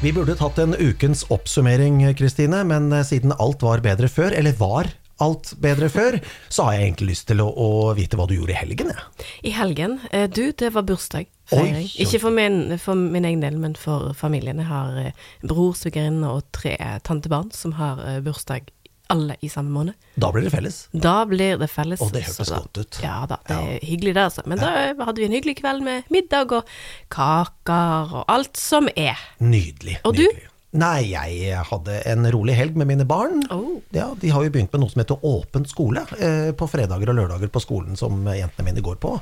Vi burde tatt en ukens oppsummering, Kristine, men eh, siden alt var bedre før, eller var alt bedre før, så har jeg egentlig lyst til å, å vite hva du gjorde i helgen, jeg. I helgen? eh, Du, det var bursdag. Oi. Ikke for min, for min egen del, men for familien. Jeg har eh, bror, svigerinne og tre tantebarn som har bursdag alle i samme måned. Da blir det felles. Da blir det felles. Og det hørtes godt ut. Ja da, det er hyggelig det, altså. Men da hadde vi en hyggelig kveld med middag og kaker og alt som er. Nydelig. Og du? Nei, jeg hadde en rolig helg med mine barn. Oh. Ja, De har jo begynt med noe som heter åpent skole, eh, på fredager og lørdager på skolen som jentene mine går på.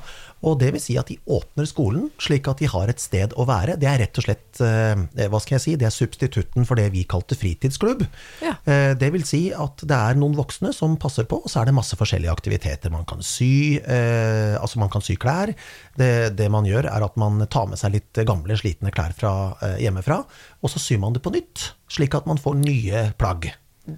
Og det vil si at de åpner skolen slik at de har et sted å være. Det er rett og slett, eh, hva skal jeg si, det er substitutten for det vi kalte fritidsklubb. Ja. Eh, Det vil si at det er noen voksne som passer på, og så er det masse forskjellige aktiviteter. Man kan sy, eh, altså man kan sy klær. Det, det man gjør er at man tar med seg litt gamle, slitne klær fra hjemmefra, og så syr man det på nytt, slik at man får nye plagg.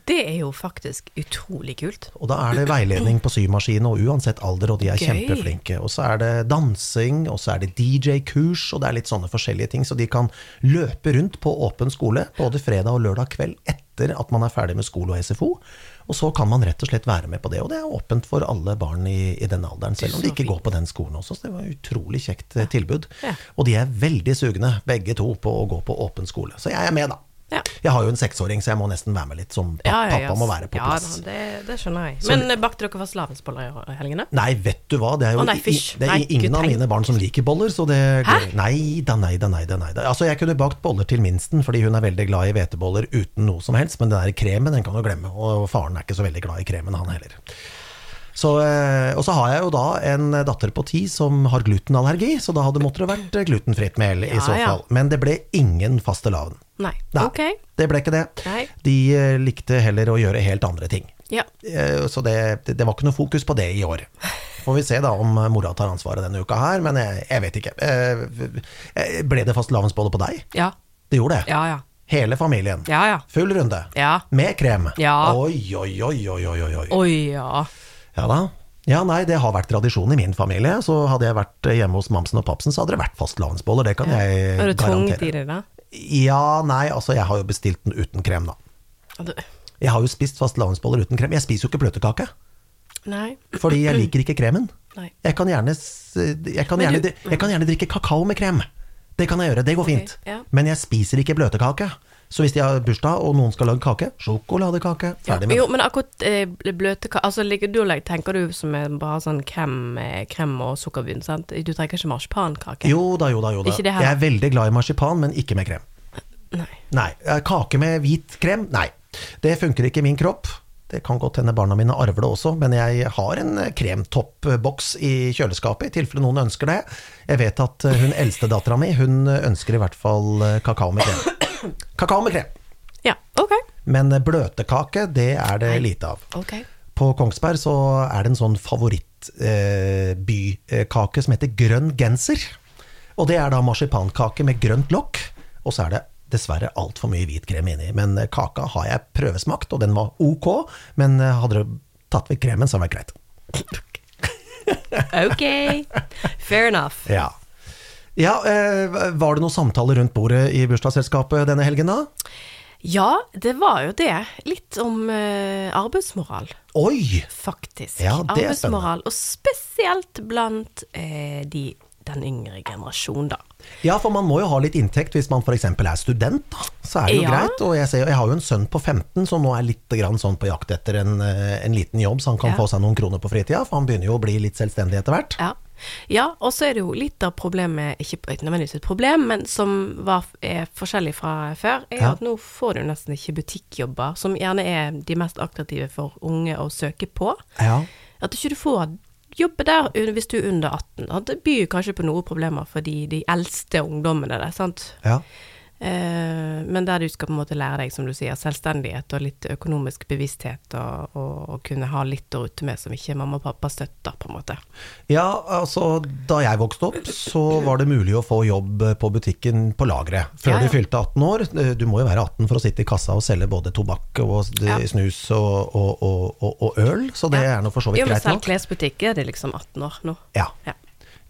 Det er jo faktisk utrolig kult. Og da er det veiledning på symaskin, og uansett alder, og de er Gøy. kjempeflinke. Og så er det dansing, og så er det DJ-kurs, og det er litt sånne forskjellige ting. Så de kan løpe rundt på åpen skole både fredag og lørdag kveld etter at man er ferdig med skole og SFO. Og så kan man rett og slett være med på det. Og det er åpent for alle barn i, i den alderen, selv om de ikke går på den skolen også. Så det var et utrolig kjekt ja. tilbud. Ja. Og de er veldig sugne, begge to, på å gå på åpen skole. Så jeg er med, da. Ja. Jeg har jo en seksåring, så jeg må nesten være med litt som pappa, Ja, ja, pappa må være på plass. Ja, det, det skjønner jeg. Men så, bakte dere fastelavnsboller i helgene? Nei, vet du hva, det er jo oh, nei, det er Nei, ingen av mine barn som liker boller, så det da, nei da, nei da. Nei da. Altså, jeg kunne bakt boller til minsten, fordi hun er veldig glad i hveteboller uten noe som helst, men den der kremen, den kan du glemme, og faren er ikke så veldig glad i kremen, han heller. Så, eh, og så har jeg jo da en datter på ti som har glutenallergi, så da hadde måtte det vært glutenfritt mel i Ja, så ja. Men det ble ingen fastelavn. Nei. Nei, Ok. det ble ikke det. Nei. De eh, likte heller å gjøre helt andre ting. Ja. Eh, Så det, det var ikke noe fokus på det i år. Får vi se da om mora tar ansvaret denne uka her, men jeg, jeg vet ikke. Eh, eh, Ble det fastelavnsbolle på deg? Ja. Det gjorde det. Ja, ja. Hele familien. Ja, ja. Full runde. Ja. Med krem. Ja. Oi, oi, oi, oi. oi. Oi, ja. Ja da. Ja, nei, det har vært tradisjon i min familie. Så hadde jeg vært hjemme hos mamsen og papsen, så hadde det vært fastelavnsboller. Det kan jeg Er du tvunget i garantere. det, da? Ja, nei, altså jeg har jo bestilt den uten krem, da. Du- Jeg har jo spist fastelavnsboller uten krem. Jeg spiser jo ikke bløtkake. Nei. Fordi jeg liker ikke kremen. Nei. Jeg kan gjerne, jeg kan gjerne, jeg kan gjerne drikke kakao med krem. Det kan jeg gjøre, det går fint. fint. ja. Men jeg spiser ikke bløtkake. Så hvis de har bursdag, og noen skal lage kake, sjokoladekake, ferdig med jo, det. men akkurat eh, bløte kake Altså, ligger du og legger, tenker du som er bare sånn krem, eh, krem og sukkerbunn, sant? Du trenger ikke marsipankake? Jo da, jo da, jo da. Jeg er veldig glad i marsipan, men ikke med krem. Nei. Nei. eh, Kake med hvit krem? Nei. Det funker ikke i min kropp. Det kan godt hende barna mine arver det også, men jeg har en eh, kremtoppboks i kjøleskapet, i tilfelle noen ønsker det. Jeg vet at hun eldste dattera mi, hun ønsker i hvert fall kakao med krem. Kakao med krem. Ja, ok. Men eh, bløtkake, det er det lite av. Ok. På Kongsberg så er det en sånn favorittbykake som heter grønn genser. Og det er da marsipankake med grønt lokk, og så er det dessverre altfor mye hvit krem inni. Men eh, kaka har jeg prøvesmakt, og den var ok, men eh, hadde du tatt vekk kremen, så hadde det vært greit. Ok. Fair enough. Ja. Ja, eh, Var det noen samtaler rundt bordet i bursdagsselskapet denne helgen, da? Ja, det var jo det. Litt om eh, arbeidsmoral, Oi! faktisk. Ja, det er arbeidsmoral, og spesielt blant eh, de, den yngre generasjon, da. Ja, for man må jo ha litt inntekt hvis man f.eks. er student, da. Så er det jo Ja. greit. Og jeg, ser, jeg har jo en sønn på 15 som nå er litt grann sånn på jakt etter en, eh, en liten jobb, så han kan Ja. få seg noen kroner på fritida, for han begynner jo å bli litt selvstendig etter hvert. Ja. Ja, og så er det jo litt av problemet, ikke nødvendigvis et problem, men som var, er forskjellig fra før, er Ja. at nå får du nesten ikke butikkjobber, som gjerne er de mest attraktive for unge å søke på. Ja. At ikke du får jobbe der hvis du er under 18. Det byr kanskje på noen problemer for de, de eldste ungdommene der, sant. ja. Eh, men der du skal på en måte lære deg, som du sier, selvstendighet og litt økonomisk bevissthet, og, og, og kunne ha litt å rutte med som ikke mamma og pappa støtter, på en måte. Ja, altså da jeg vokste opp, så var det mulig å få jobb på butikken på lageret. Før Ja, ja. du fylte 18 år. Du må jo være 18 for å sitte i kassa og selge både tobakk og Ja. snus og, og, øl, så det er nå for så vidt Jo, men greit selv nok. klesbutikk er det liksom 18 år nå. Ja.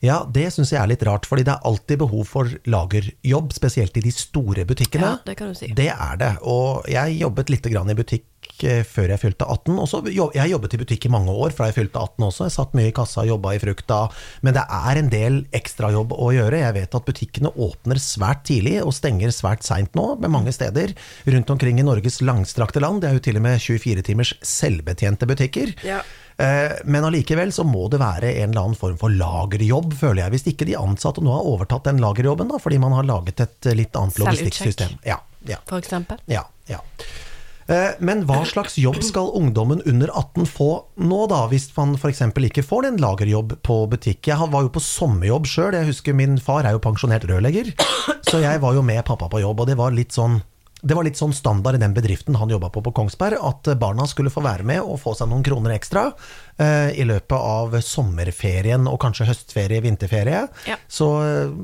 Ja. Det syns jeg er litt rart, fordi det er alltid behov for lagerjobb, spesielt i de store butikkene. Ja, det kan du si. Det er det. Og jeg jobbet litt grann i butikk eh, før jeg fylte 18. Også, jeg jobbet i butikk i mange år fra jeg fylte 18 også. Jeg satt mye i kassa, og jobba i frukta. Men det er en del ekstrajobb å gjøre. Jeg vet at butikkene åpner svært tidlig og stenger svært seint nå, med mange steder rundt omkring i Norges langstrakte land. Det er jo til og med 24 timers selvbetjente butikker. Ja. Eh, Men allikevel så må det være en eller annen form for lagerjobb, føler jeg. Hvis ikke de ansatte nå har overtatt den lagerjobben, da, fordi man har laget et eh, litt annet logistikksystem. Ja, ja, For eksempel. ja, ja. Eh, Men hva slags jobb skal ungdommen under 18 få nå, da, hvis man f.eks. ikke får en lagerjobb på butikk? Jeg var jo på sommerjobb sjøl, jeg husker min far er jo pensjonert rørlegger, så jeg var jo med pappa på jobb, og det var litt sånn det var litt sånn standard i den bedriften han jobba på på Kongsberg, at barna skulle få være med og få seg noen kroner ekstra eh, i løpet av sommerferien og kanskje høstferie, vinterferie. Ja. Så,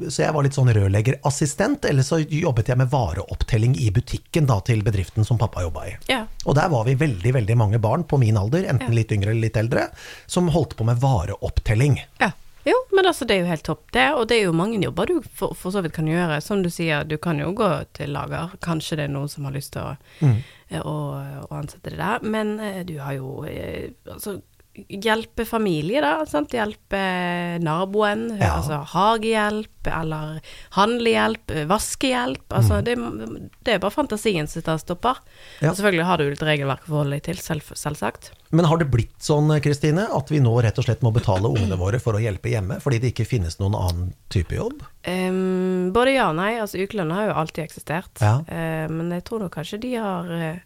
så jeg var litt sånn rørleggerassistent, eller så jobbet jeg med vareopptelling i butikken da, til bedriften som pappa jobba i. Ja. Og der var vi veldig veldig mange barn på min alder, enten litt yngre eller litt eldre, som holdt på med vareopptelling. Ja. Jo, men altså, det er jo helt topp, det. Og det er jo mange jobber du for, for så vidt kan gjøre. Som du sier, du kan jo gå til lager. Kanskje det er noen som har lyst til å, mm. å, å ansette det der. Men eh, du har jo eh, altså Hjelpe familie, da. Sant? Hjelpe naboen. Ja. Altså hagehjelp, eller handlehjelp, vaskehjelp. Altså, det, det er bare fantasien som tar stopper. Ja. Og selvfølgelig har du et regelverk å forholde deg til, selv, selvsagt. Men har det blitt sånn, Kristine, at vi nå rett og slett må betale ungene våre for å hjelpe hjemme, fordi det ikke finnes noen annen type jobb? Um, både ja og nei. Altså ukelønn har jo alltid eksistert. Ja. Uh, men jeg tror nok kanskje de har eh,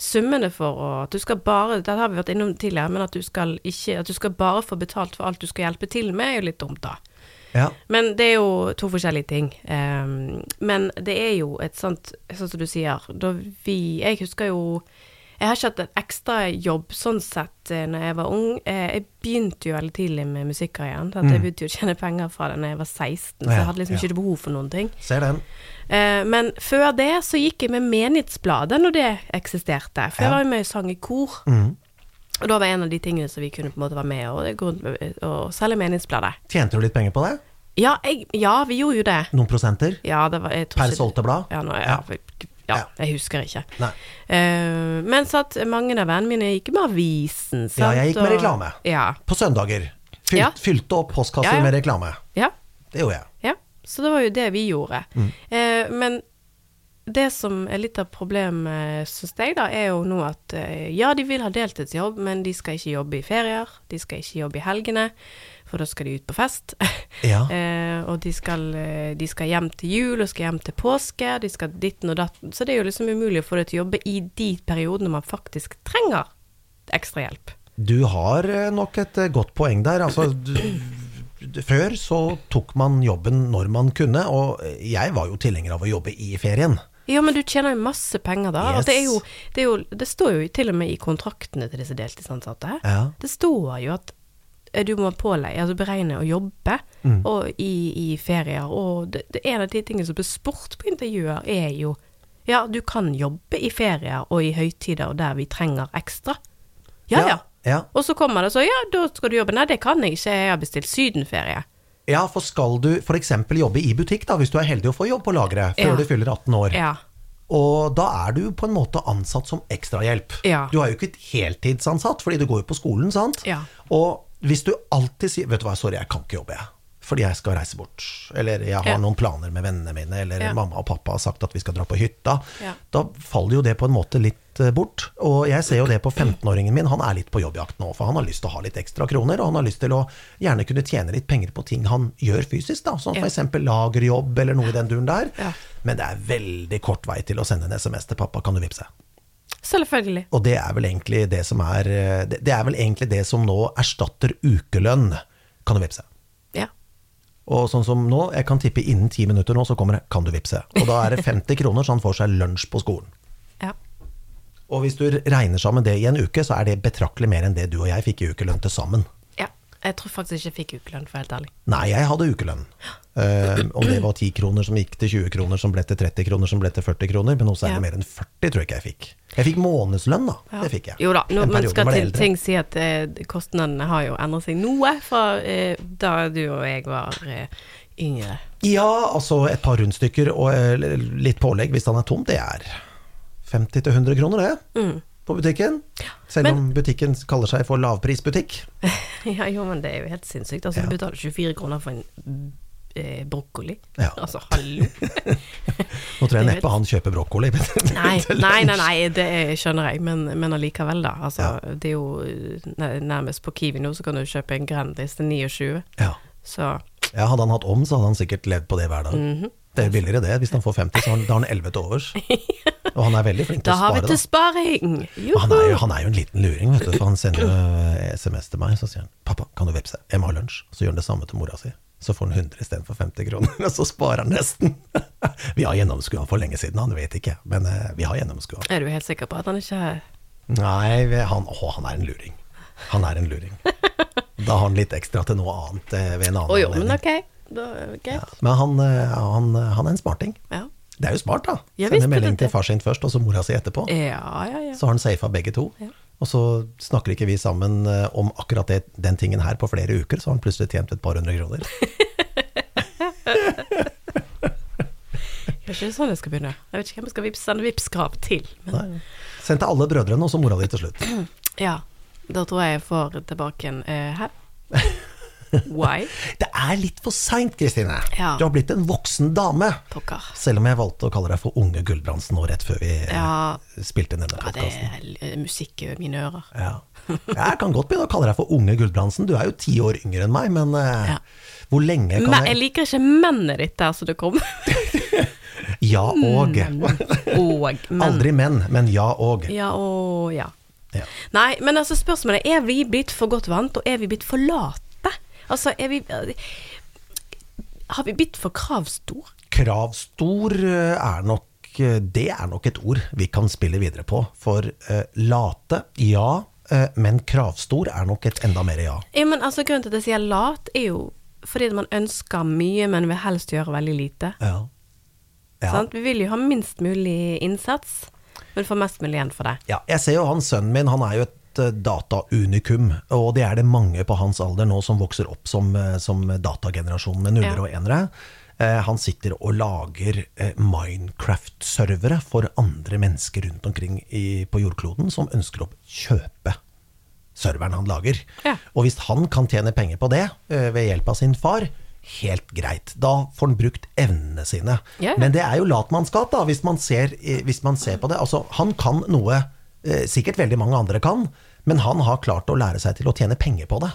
summene for å At du skal bare Det har vi vært innom tidligere, men at du skal ikke At du skal bare få betalt for alt du skal hjelpe til med, er jo litt dumt, da. Ja. Men det er jo to forskjellige ting. Um, men det er jo et sånt Sånn som du sier, da vi Jeg husker jo jeg har ikke hatt en ekstra jobb sånn sett eh, når jeg var ung. Eh, Jeg begynte jo veldig tidlig med musikkarrieren. Mm. Jeg begynte jo å tjene penger fra det når jeg var 16, så jeg hadde liksom ja. ikke behov for noen ting. Ser den. Eh, Men før det så gikk jeg med Menighetsbladet når det eksisterte. For jeg var jo med og sang i kor. Mm. Og da var en av de tingene som vi kunne på en måte være med og gå rundt og selge Menighetsbladet. Tjente du litt penger på det? Ja, jeg, ja, vi gjorde jo det. Noen prosenter? Ja, det var Per solgte blad? Ja, nå, Ja. Ja, jeg husker ikke. Nei. Eh, men så at mange av vennene mine gikk med avisen, sant. Ja, jeg gikk med reklame. Ja. På søndager. Fylt, Ja. Fylte opp postkasser Ja, ja. med reklame. ja. Det gjorde jeg. Ja, så det var jo det vi gjorde. Mm. Uh, men det som er litt av problemet, syns jeg, da, er jo nå at eh, ja, de vil ha deltidsjobb, men de skal ikke jobbe i ferier. De skal ikke jobbe i helgene, for da skal de ut på fest. Ja. eh, og de skal, eh, de skal hjem til jul, og skal hjem til påske, de skal ditten og datten. Så det er jo liksom umulig å få det til å jobbe i de periodene man faktisk trenger ekstra hjelp. Du har eh, nok et eh, godt poeng der. Altså, du, før så tok man jobben når man kunne, og jeg var jo tilhenger av å jobbe i ferien. Ja, men du tjener jo masse penger da. Yes. Og det, jo, det, jo, det står jo til og med i kontraktene til disse deltidsansatte. Ja. Det står jo at du må pålegge, altså beregne å jobbe Mm. og i, i ferier. Og det, det en av de tingene som blir spurt på intervjuer, er jo ja, du kan jobbe i ferier og i høytider og der vi trenger ekstra. Ja, ja. ja. Og så kommer det så, ja, da skal du jobbe. Nei, det kan jeg ikke, jeg har bestilt sydenferie. Ja, for skal du f.eks. jobbe i butikk, da, hvis du er heldig å få jobb på lageret før Ja. du fyller 18 år, Ja. og da er du på en måte ansatt som ekstrahjelp. Ja. Du er jo ikke heltidsansatt, fordi du går jo på skolen, sant? Ja. Og hvis du alltid sier 'vet du hva, sorry, jeg kan ikke jobbe', jeg. Fordi jeg skal reise bort. Eller jeg har Ja. noen planer med vennene mine, eller Ja. mamma og pappa har sagt at vi skal dra på hytta. Ja. Da faller jo det på en måte litt eh, bort. Og jeg ser jo det på 15-åringen min, han er litt på jobbjakt nå. For han har lyst til å ha litt ekstra kroner, og han har lyst til å gjerne kunne tjene litt penger på ting han gjør fysisk, da. Som f.eks. lagerjobb eller noe i den duren der. Men det er veldig kort vei til å sende en SMS til pappa, kan du vippse? Selvfølgelig. Og det er vel egentlig det som er Det det er vel egentlig det som nå erstatter ukelønn, kan du vippse. Ja. Og sånn som nå, jeg kan tippe innen ti minutter nå, så kommer det 'kan du vippse'. Og da er det 50 kroner, så han får seg lunsj på skolen. ja. Og hvis du regner sammen det i en uke, så er det betraktelig mer enn det du og jeg fikk i ukelønn til sammen. Jeg tror faktisk ikke jeg fikk ukelønn, for helt ærlig. Nei, jeg hadde ukelønn. Eh, om det var 10 kroner som gikk til 20 kroner, som ble til 30 kroner, som ble til 40 kroner. Men også er det Ja. mer enn 40, tror jeg ikke jeg fikk. Jeg fikk månedslønn, da. Ja. Det fikk jeg. Jo da, nå, men skal til ting si at eh, kostnadene har jo endret seg noe fra eh, da du og jeg var eh, yngre. Ja, altså et par rundstykker og eh, litt pålegg hvis han er tom, det er 50-100 kroner, det. Mm. På butikken. Selv Men- om butikken kaller seg for lavprisbutikk. Ja, jo, men det er jo helt sinnssykt. Altså, Ja. du betaler 24 kroner for en eh, brokkoli. Ja. Altså, hallo. Nå tror jeg neppe han kjøper brokkoli. Nei, nei, nei, nei, det skjønner jeg, men, men allikevel, da. Altså, det er jo nærmest på Kiwi nå, så kan du kjøpe en Grandis til 29. Ja. Så ja, hadde han hatt om, så hadde han sikkert levd på det hver dag. Mhm. Det er billigere det. Hvis han får 50, så har han 11 til overs. Og han er veldig flink til da å har vi spare, til sparing! Han er, jo, han er jo en liten luring, vet du, for han sender jo eh, SMS til meg, så sier han 'pappa, kan du vepse, jeg må ha lunsj'. Så gjør han det samme til mora si. Så får han 100 istedenfor 50 kroner, og så sparer han nesten. Vi har gjennomskua han for lenge siden, han vet ikke, men eh, vi har gjennomskua. Er du helt sikker på at han ikke Nei, han, å, han er en luring. Han er en luring. Da har han litt ekstra til noe annet eh, ved en annen Å jo, men okay. ok. Da, okay. Ja, men han, han, han er en smarting. Ja. Det er jo smart, da. Ja, Sende melding til far sin først, og så mora si etterpå. Ja, ja, ja. Så har han safa begge to. Ja. Og så snakker ikke vi sammen eh, om akkurat det, den tingen her på flere uker, så har han plutselig tjent et par hundre kroner. Kanskje det er sånn jeg skal begynne. Jeg vet ikke hvem jeg skal vips, sende Vipps-krav til. Men Send til alle brødrene, og så mora di til slutt. ja, da tror jeg jeg får tilbake en uh, Hæ? Why? Det er litt for seint, Kristine. Ja. Du har blitt en voksen dame. Pokker. Selv om jeg valgte å kalle deg for Unge Gulbrandsen nå rett før vi eh, Ja. spilte inn denne Ja, det er musikk i mine ører. Ja. Jeg kan godt begynne å kalle deg for Unge Gulbrandsen. Du er jo ti år yngre enn meg, men eh, Ja. hvor lenge kan Men jeg jeg liker ikke mennet ditt der som det kom. Ja og. Og men. Aldri men, men ja og. Ja og ja. Ja. Nei, men altså spørsmålet er, er vi blitt for godt vant, og er vi blitt for late? Altså, er vi Har vi blitt for kravstor? Kravstor eh, er nok eh, Det er nok et ord vi kan spille videre på. For eh, late, ja. eh, men kravstor er nok et enda mer ja. Ja, men altså, grunnen til at jeg sier lat, er jo fordi man ønsker mye, men vil helst gjøre veldig lite. Ja. Ja. Sant? Vi vil jo ha minst mulig innsats, men få mest mulig igjen for det. ja. Jeg ser jo han sønnen min, han er jo et eh, dataunikum. Og det er det mange på hans alder nå som vokser opp som, eh, som datagenerasjonen med nuller Ja. og enere. Eh, Han sitter og lager Minecraft-servere for andre mennesker rundt omkring i, på jordkloden som ønsker å kjøpe serveren han lager. Ja. Og hvis han kan tjene penger på det ved hjelp av sin far, helt greit. Da får han brukt evnene sine. Ja. Men det er jo latmannskap, da, hvis man ser, hvis man ser på det. Altså, han kan noe sikkert veldig mange andre kan, men han har klart å lære seg til å tjene penger på det.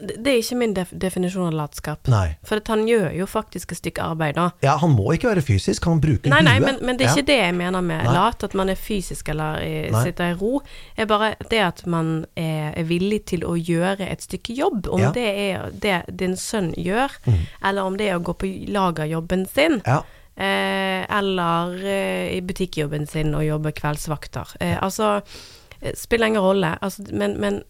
Det er ikke min def definisjon av latskap. Nei. For han gjør jo faktisk et stykke arbeid da. Ja, han må ikke være fysisk, han bruker Nei, nei, huet. men, men det er Ja. ikke det jeg mener med Nei. lat, at man er fysisk eller eh, Nei. sitter i ro. Det er bare det at man er, er villig til å gjøre et stykke jobb. Om Ja. Mm. det er det din sønn gjør, eller om det er å gå på lagerjobben sin. Ja. Eh, eller eh, i butikkjobben sin og jobbe kveldsvakter. Eh, altså, spiller ingen rolle. Altså, men, men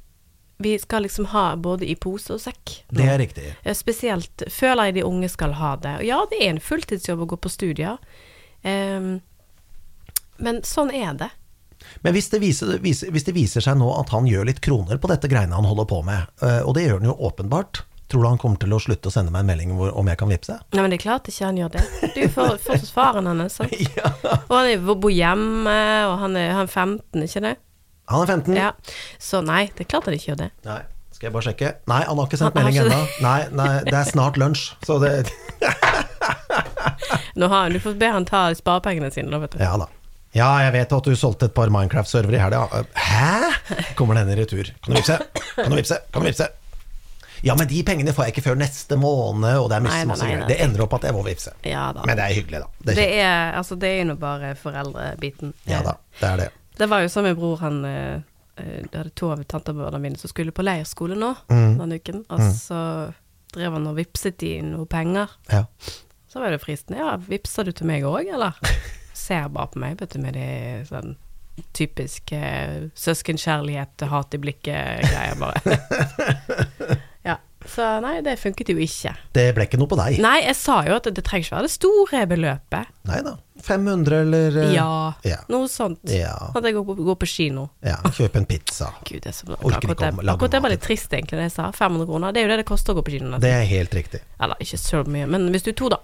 vi skal liksom ha både i pose og sekk. Det er riktig. Spesielt føler jeg de unge skal ha det. Og ja, det er en fulltidsjobb å gå på studier, Ehm, men sånn er det. Men hvis det, viser, hvis det viser seg nå at han gjør litt kroner på dette greiene han holder på med, og det gjør han jo åpenbart, tror du han kommer til å slutte å sende meg en melding hvor, om jeg kan vippse? Nei, men det er klart ikke han gjør det. Du for- fortsatt hennes. sant? Ja. Og han er, bor hjemme, og han er, han er 15, ikke det? Han er 15. Ja. Så nei, det er klart han ikke gjør det. Nei, skal jeg bare sjekke? Nei, han har ikke sendt melding ennå. Nei, nei, det er snart lunsj, så det Nå har han, Du får be han ta sparepengene sine, da, vet du. Ja da. Ja, jeg vet at du solgte et par Minecraft-servere i helga. Hæ? Kommer den i retur? Kan du vippse? Kan du vippse? Kan du vippse? Ja, men de pengene får jeg ikke før neste måned, og det er masse, Nei, masse greier. Det ender opp at jeg må vippse. Ja. Men det er hyggelig, da. Det er Det er, altså, det er jo nå bare foreldrebiten. Ja da, det er det. Det var jo som min bror, han eh, eh, Det hadde to av tantebarna mine som skulle på leirskole nå Mm. denne uken. Og så drev han og vippset de noe penger. Ja. Så var det fristende. Ja, vippser du til meg òg, eller? Ser bare på meg, vet du, med de sånn typisk eh, søskenkjærlighet, hat i blikket-greier, bare. Så nei, det funket jo ikke. Det ble ikke noe på deg. Nei, jeg sa jo at det, trenger ikke være det store beløpet. Nei da. 500 eller eh, Ja, ja. noe sånt. Ja. At jeg går på, går på kino. ja. Kjøpe en pizza. Gud, det er så Orker ikke å lage det var litt trist, egentlig, det jeg sa. 500 kroner. Det er jo det det koster å gå på kino. Det er helt riktig. Eller ikke så mye, men hvis du er to, da.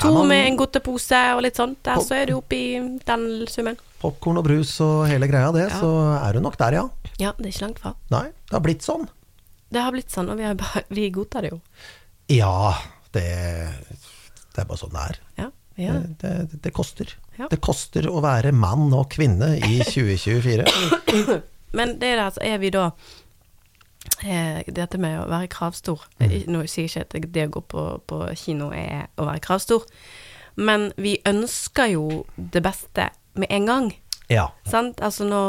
To man- med en godtepose og litt sånt, der Pop- så er du oppe i den summen. Popkorn og brus og hele greia, det, så er du nok der, ja. Ja, det er ikke langt fra. Nei, det har blitt sånn. Det har blitt sånn, og vi, har bare, vi godtar det jo. Ja, det, det er bare sånn det er. Ja, ja. Det, det, det koster. Ja. Det koster å være mann og kvinne i 2024. Men det er det, altså, er vi da eh, Dette med å være kravstor Mm. Nå sier jeg ikke at det å gå på, på kino er å være kravstor, men vi ønsker jo det beste med en gang. Ja. Sant? Altså nå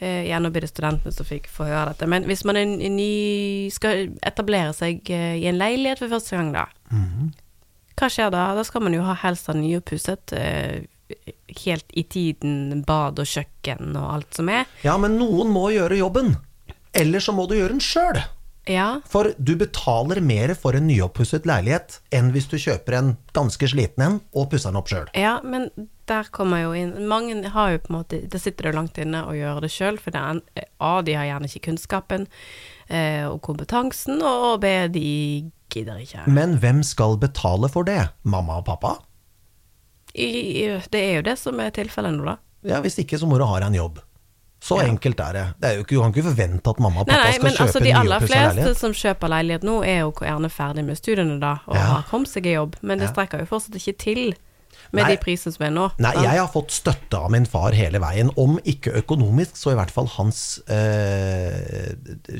eh, Ja, nå blir det studentene som fikk få høre dette, men hvis man er ny, skal etablere seg eh, i en leilighet for første gang, da. Mhm. Hva skjer da? Da skal man jo ha helst ha nyoppusset. Eh, helt i tiden bad og kjøkken og alt som er. ja, men noen må gjøre jobben. Eller så må du gjøre den sjøl. Ja, For du betaler mer for en nyoppusset leilighet enn hvis du kjøper en ganske sliten en og pusser den opp sjøl. ja, men der kommer jo inn Mange har jo på en måte Det sitter jo langt inne å gjøre det sjøl, for det er en- A, de har gjerne ikke kunnskapen eh, og kompetansen, og B, de gidder ikke. Men hvem skal betale for det? Mamma og pappa? I, det er jo det som er tilfellet nå, da. Ja, Hvis ikke så må du ha deg en jobb. Så Ja. enkelt er det. det er jo ikke, du kan ikke forvente at mamma og Nei, pappa nei, skal men kjøpe altså de aller fleste som kjøper leilighet nå, er jo gjerne ferdig med studiene da, og Ja. har kommet seg i jobb, men det strekker jo fortsatt ikke til med Nei. de prisene som er nå. Nei, jeg har fått støtte av min far hele veien, om ikke økonomisk, så i hvert fall hans eh,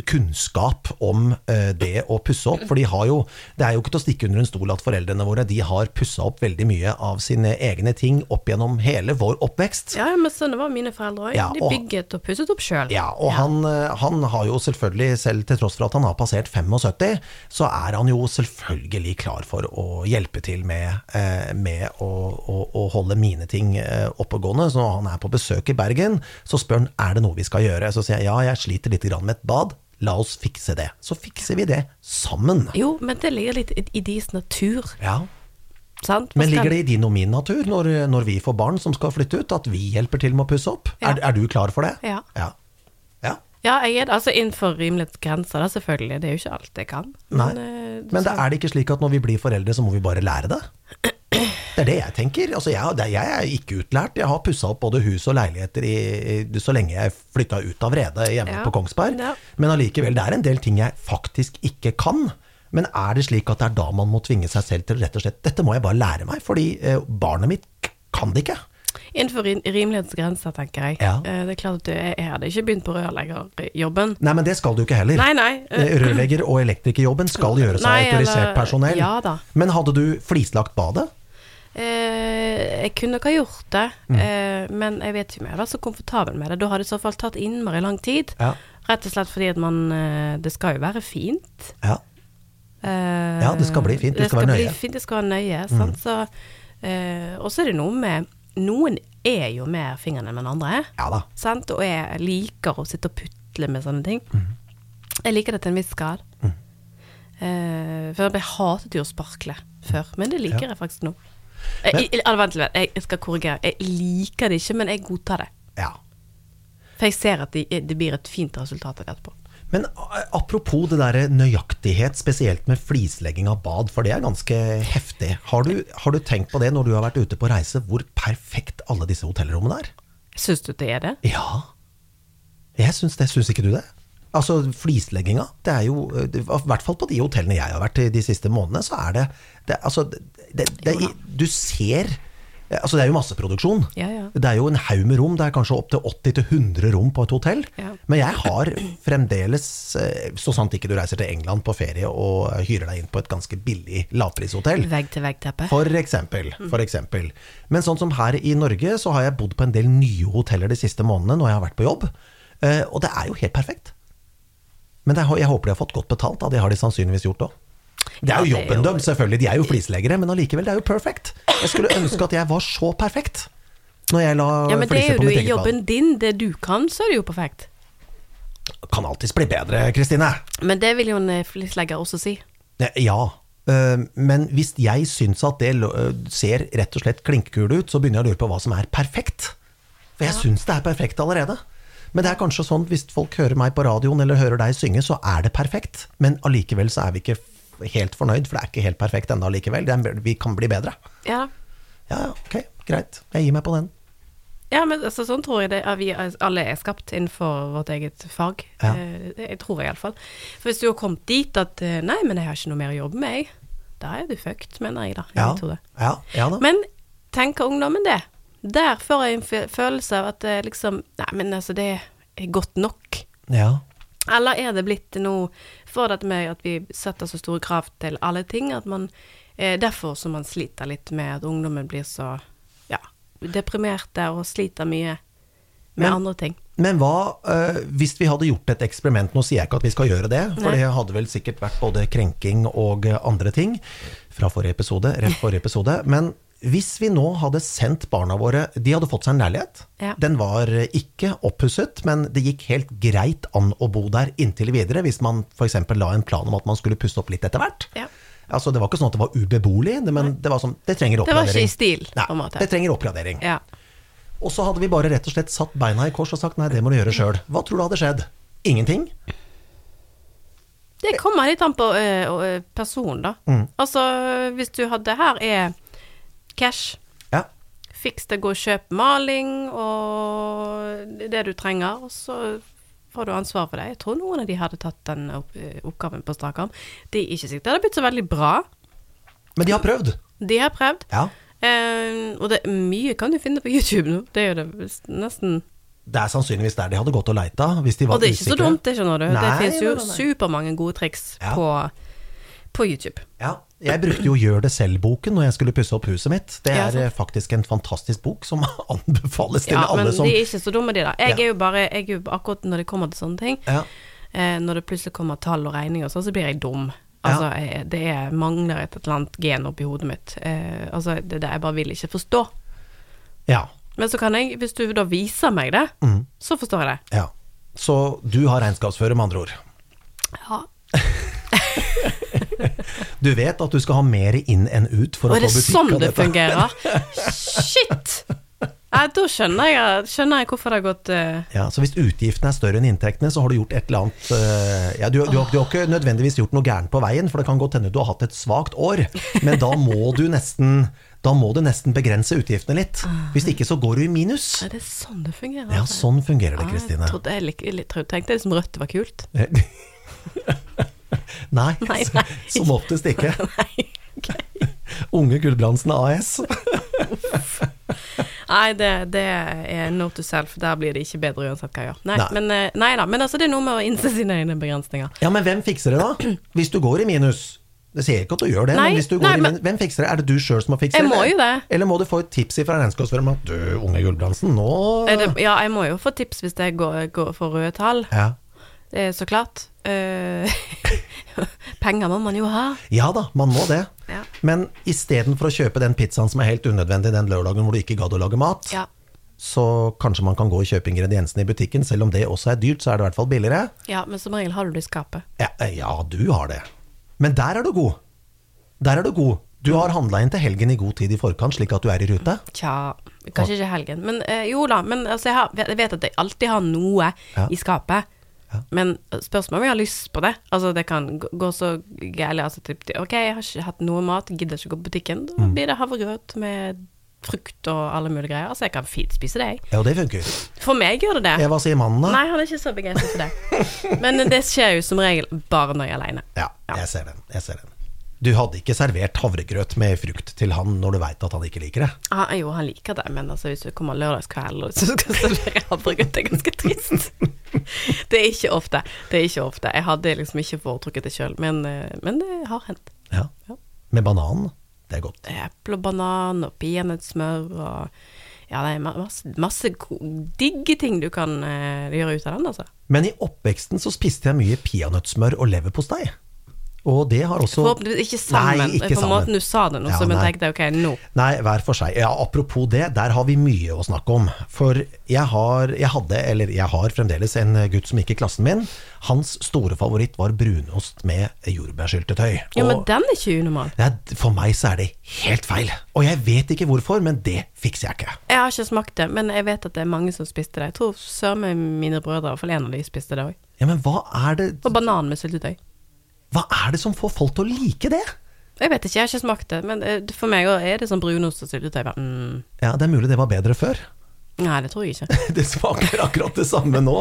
kunnskap om eh, det å pusse opp. For de har jo, det er jo ikke til å stikke under en stol at foreldrene våre de har pussa opp veldig mye av sine egne ting opp gjennom hele vår oppvekst. Ja, men sånn var mine foreldre òg. Ja, de bygget og pusset opp sjøl. Ja, og Han, eh, han har jo selvfølgelig, selv til tross for at han har passert 75, så er han jo selvfølgelig klar for å hjelpe til med, eh, med å, å, å holde mine ting eh, oppegående. Så når han er på besøk i Bergen, så spør han er det noe vi skal gjøre. Så sier jeg ja, jeg sliter litt grann med et bad. La oss fikse det. Så fikser vi det sammen. Jo, men det ligger litt i- deres natur, Ja, sant? Men ligger det i din og min natur, når, når vi får barn som skal flytte ut, at vi hjelper til med å pusse opp? Ja. Er, er du klar for det? Ja. Ja. ja. Ja, jeg er det. Altså innenfor rimelighetsgrenser, da, selvfølgelig. Det er jo ikke alt jeg kan. Nei. eh, Men det er det ikke slik at når vi blir foreldre, så må vi bare lære det? Det er det jeg tenker. Altså, jeg, jeg er ikke utlært. Jeg har pussa opp både hus og leiligheter i, så lenge jeg flytta ut av Rede hjemme Ja. på Kongsberg. Ja. Men allikevel, det er en del ting jeg faktisk ikke kan. Men er det slik at det er da man må tvinge seg selv til rett og slett Dette må jeg bare lære meg, fordi eh, barnet mitt kan det ikke. Innenfor rimelighetsgrensa, tenker jeg. Ja. Eh, Det er klart at jeg, jeg hadde ikke begynt på rørleggerjobben. Nei, men det skal du ikke heller. Nei, nei. eh, Rørlegger- og elektrikerjobben skal gjøres av autorisert eller- personell. Ja da. Men hadde du flislagt badet? Eh, jeg kunne nok ha gjort det, Mm. eh, men jeg vet ikke om jeg var så komfortabel med det. Da hadde det i så fall tatt innmari lang tid. Ja. Rett og slett fordi at man eh, Det skal jo være fint. Ja. Eh, Ja, det skal bli fint, det skal være bli nøye. Mm. Fint, det skal være nøye. Mm. Så, eh, og så er det noe med Noen er jo mer fingrene enn andre. Ja da. Sant? Og jeg liker å sitte og putle med sånne ting. Mm. Jeg liker det til en viss grad. Eh, for jeg hatet jo å sparkle før, men det liker jeg faktisk nå. Jeg, Men- jeg, vent litt, jeg skal korrigere. Jeg liker det ikke, men jeg godtar det. Ja. For jeg ser at det, det blir et fint resultat etterpå. Men apropos det der nøyaktighet, spesielt med flislegging av bad, for det er ganske heftig. Har du, har du tenkt på det når du har vært ute på reise, hvor perfekt alle disse hotellrommene er? Syns du det er det? Ja. Jeg syns det. Syns ikke du det? Altså, flislegginga, det er jo I hvert fall på de hotellene jeg har vært i de siste månedene, så er det, det Altså, det, det, du ser Altså, det er jo masseproduksjon. Ja, ja. Det er jo en haug med rom. Det er kanskje opptil 80-100 rom på et hotell. Ja. Men jeg har fremdeles, eh, så sant ikke du reiser til England på ferie og hyrer deg inn på et ganske billig lavprishotell. Vegg-til-vegg-teppe. For eksempel, for eksempel. Men sånn som her i Norge, så har jeg bodd på en del nye hoteller de siste månedene når jeg har vært på jobb. Eh, Og det er jo helt perfekt. Men jeg håper de har fått godt betalt, da. Det har de sannsynligvis gjort òg. Det er jo Ja, det er jobben jo- deres, selvfølgelig. De er jo flisleggere, men allikevel, det er jo perfekt. Jeg skulle ønske at jeg var så perfekt når jeg la Ja, men det er fliser jo på du mitt eget bad. jobben din. Det du kan, så er det jo perfekt. kan alltids bli bedre, Kristine. Men det vil jo en eh, flislegger også si. Ja, øh, men hvis jeg syns at det øh, ser rett og slett klinkekul ut, så begynner jeg å lure på hva som er perfekt. For jeg syns det er perfekt allerede. Men det er kanskje sånn hvis folk hører meg på radioen eller hører deg synge, så er det perfekt. Men allikevel så er vi ikke helt fornøyd, for det er ikke helt perfekt ennå likevel. Er, vi kan bli bedre. Ja, Ja, ok, greit. Jeg gir meg på den. ja men altså, sånn tror jeg det vi alle er skapt innenfor vårt eget fag. Ja. Eh, det- jeg tror jeg iallfall. For hvis du har kommet dit at eh, nei, men jeg har ikke noe mer å jobbe med, jeg. Da er du fucked, mener jeg da. Jeg Ja, tror det. ja, ja da. Men tenker ungdommen det? Der får jeg en følelse av at det liksom Nei, men altså, det er godt nok. Ja. Eller er det blitt noe for dette med at vi setter så store krav til alle ting, at man eh, Derfor som man sliter litt med at ungdommen blir så ja, deprimerte og sliter mye med Men- andre ting. Men hva øh, hvis vi hadde gjort et eksperiment, nå sier jeg ikke at vi skal gjøre det, for Nei. det hadde vel sikkert vært både krenking og andre ting fra forrige episode, rett forrige episode, men hvis vi nå hadde sendt barna våre De hadde fått seg en leilighet. Ja. Den var øh, ikke oppusset, men det gikk helt greit an å bo der inntil videre, hvis man f.eks. la en plan om at man skulle pusse opp litt etter hvert. Ja. Altså, det var ikke sånn at det var ubeboelig, men men det var sånn Det trenger Det var ikke i stil, Nei, på en måte. det trenger oppgradering. Ja. Og så hadde vi bare rett og slett satt beina i kors og sagt nei, det må du gjøre sjøl. Hva tror du hadde skjedd? Ingenting? Det kommer litt an på eh, og, eh, person, da. Mm. Altså, hvis du hadde Her er cash. Ja. Fiks det, gå og kjøp maling og det du trenger, og så får du ansvar for det. Jeg tror noen av de hadde tatt den eh, oppgaven på strak arm. Det er ikke sikkert det hadde blitt så veldig bra. Men de har prøvd. De har prøvd. Ja. Eh, og det, mye kan du finne på YouTube nå. Det er jo det nesten Det er sannsynligvis der de hadde gått og leita, hvis de var Og det er ikke så dumt, det skjønner du. det Nei, finnes jo supermange gode triks Ja. på, på YouTube. Ja. Jeg brukte jo Gjør det selv-boken når jeg skulle pusse opp huset mitt. Det er sant. eh, faktisk en fantastisk bok som anbefales til Ja, men alle som de er ikke så dumme, de da. Jeg Ja. er jo bare jeg er jo, Akkurat når det kommer til sånne ting, ja. eh, når det plutselig kommer tall og regninger og sånn, så blir jeg dum. Altså, jeg, det er, mangler et eller annet gen oppi hodet mitt. Eh, altså, det det jeg bare vil ikke forstå. ja. Men så kan jeg, hvis du da viser meg det, Mm. så forstår jeg det. ja. Så du har regnskapsfører, med andre ord. Ja. Du vet at du skal ha mer inn enn ut for å få det butikk sånn Er det dette. fungerer? Shit! Nei, da skjønner jeg, skjønner jeg hvorfor det har gått uh... Ja, så hvis utgiftene er større enn inntektene, så har du gjort et eller annet uh, ja, du, du, har- du har ikke nødvendigvis gjort noe gærent på veien, for det kan godt hende du har hatt et svakt år, men da må du nesten da må du nesten begrense utgiftene litt. Hvis ikke så går du i minus. Er det sånn det fungerer? Ja, sånn fungerer det, Ah, Kristine. Jeg trodde jeg lik- tenkte liksom rødt var kult. Nei, Nei, nei. som oftest ikke. Nei. Unge Gulbrandsen AS. Nei, det, det er note to self. Der blir det ikke bedre uansett hva jeg gjør. Nei, Nei. Men, eh, nei da. Men altså, det er noe med å innse sine egne begrensninger. Ja, men hvem fikser det da? Hvis du går i minus. Det sier ikke at du gjør det, Nei, men hvis du går nei, i men- minus, hvem fikser det? Er det du sjøl som har fikset det? Jeg må eller- jo det. Eller må du få et tips fra regnskapsføreren om at du, unge Gulbrandsen, nå det, ja, jeg må jo få tips hvis jeg går, går for røde tall. ja. Er så klart. Eh, penger må man jo ha. ja da, man må det. Ja. Men istedenfor å kjøpe den pizzaen som er helt unødvendig den lørdagen hvor du ikke gadd å lage mat, Ja. så kanskje man kan gå og kjøpe ingrediensene i butikken. Selv om det også er dyrt, så er det i hvert fall billigere. ja, men som regel har du det i skapet. Ja, eh, ja du har det. Men der er du god. Der er du god. Du har handla inn til helgen i god tid i forkant, slik at du er i rute. Tja, kanskje ikke helgen. Men øh, jo da, men altså, jeg, har, jeg vet at jeg alltid har noe Ja. i skapet. Ja. Men spørsmålet om jeg har lyst på det. Altså, det kan gå- så gærent. Altså, typ, ok, jeg har ikke hatt noe mat, gidder ikke gå på butikken. Da Mm. blir det havregrøt med frukt og alle mulige greier. Altså, jeg kan fint spise det, jeg. Ja, det funker. For meg gjør det det. Ja, hva sier mannen da? Nei, han er ikke så begeistret for det. Men det skjer jo som regel bare når jeg er aleine. Ja, jeg ser den. Jeg ser den. Du hadde ikke servert havregrøt med frukt til han når du veit at han ikke liker det? Ah, jo, han liker det, men altså, hvis du kommer lørdagskveld og skal servere havregrøt, det er ganske trist. Det er ikke ofte. Det er ikke ofte. Jeg hadde liksom ikke foretrukket det sjøl, men, eh, men det har hendt. Ja. Ja. Med banan? Det er godt. Eple og banan og peanøttsmør og Ja, det er masse, masse digge ting du kan eh, gjøre ut av den, altså. Men i oppveksten så spiste jeg mye peanøttsmør og leverpostei. Og det har også Forhåpentligvis ikke sammen. Nei, ikke på sammen. måten du sa det nå, Ja, så men tenkte ok, nå. Nei, hver for seg. Ja, apropos det, der har vi mye å snakke om. For jeg har, jeg hadde, eller jeg har fremdeles en gutt som gikk i klassen min. Hans store favoritt var brunost med jordbærsyltetøy. Ja, men den er ikke unormal. Ja, for meg så er det helt feil. Og jeg vet ikke hvorfor, men det fikser jeg ikke. Jeg har ikke smakt det, men jeg vet at det er mange som spiste det. Jeg tror søren meg mine brødre, i hvert fall en av de, spiste det òg. Ja, men hva er det Og banan med syltetøy. Hva er det som får folk til å like det? Jeg vet ikke, jeg har ikke smakt det, men eh, for meg er det sånn brunost og syltetøy. Mm. Ja, det er mulig det var bedre før. Nei, det tror jeg ikke. Det smaker akkurat det samme nå.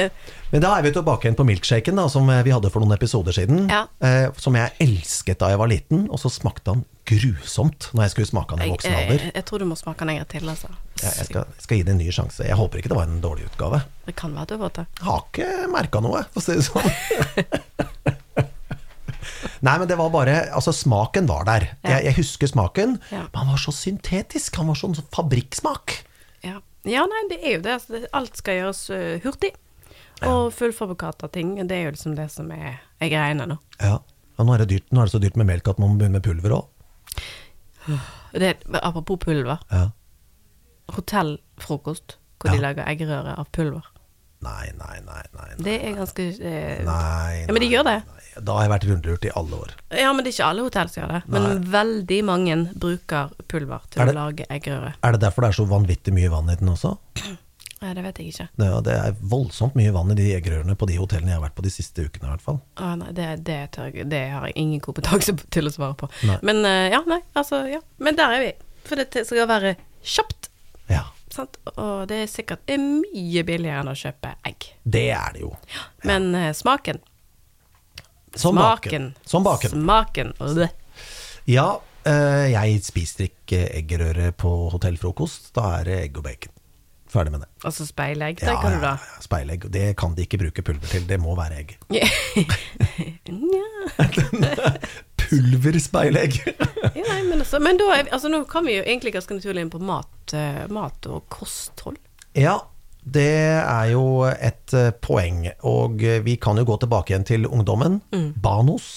Men da er vi tilbake igjen på milkshaken, da, som vi hadde for noen episoder siden. Ja. Eh, som jeg elsket da jeg var liten, og så smakte han grusomt når jeg skulle smake han i voksen voksen jeg, alder. jeg tror du må smake den en gang til, altså. Jeg, jeg, skal, skal gi det en ny sjanse. Jeg håper ikke det var en dårlig utgave. Det kan være du har fått det. Jeg har ikke merka noe, for å si det sånn. Nei, men det var bare Altså, smaken var der. Jeg, jeg husker smaken, men han var så syntetisk. Han var sånn fabrikksmak. Ja. ja, nei, det er jo det. Altså, alt skal gjøres øh, hurtig. Og fullfabrikata ting, det er jo liksom det som er, er greiene nå. Ja. Og nå er, det dyrt, nå er det så dyrt med melk at man må begynne med pulver òg. Apropos pulver. Ja. Hotellfrokost, hvor de Ja. lager eggerøre av pulver. Nei, nei, nei, nei. nei. Det er ganske eh, Nei, Ja, men de gjør det. nei. Da har jeg vært rundlurt i alle år. Ja, men det er ikke alle hotell som gjør det. Men veldig mange bruker pulver til det, å lage eggerøre. Er det derfor det er så vanvittig mye vann i den også? Ja, det vet jeg ikke. Det, det er voldsomt mye vann i de eggerørene på de hotellene jeg har vært på de siste ukene i hvert fall. Ah, nei, det, det, det har jeg ingen kompetanse til å svare på. Nei. Men eh, ja, nei, altså, ja. Men der er vi. For det skal være kjapt. Ja, Sant? Og det er sikkert er mye billigere enn å kjøpe egg. det er det jo. Men uh, smaken Som baken. Smaken. Som baken. Smaken. Ja, uh, jeg spiser ikke eggerøre på hotellfrokost. Da er det egg og bacon. Ferdig med det. Altså speilegg, Ja, tenker ja, du da? ja, speilegg. Det kan de ikke bruke pulver til. Det må være egg. Pulverspeilegg! Ja, nei, men, altså, men da altså, nå kan vi jo egentlig ganske naturlig inn på mat, eh, mat og kosthold. ja, det er jo et eh, poeng. Og eh, vi kan jo gå tilbake igjen til ungdommen. Mm. Banos.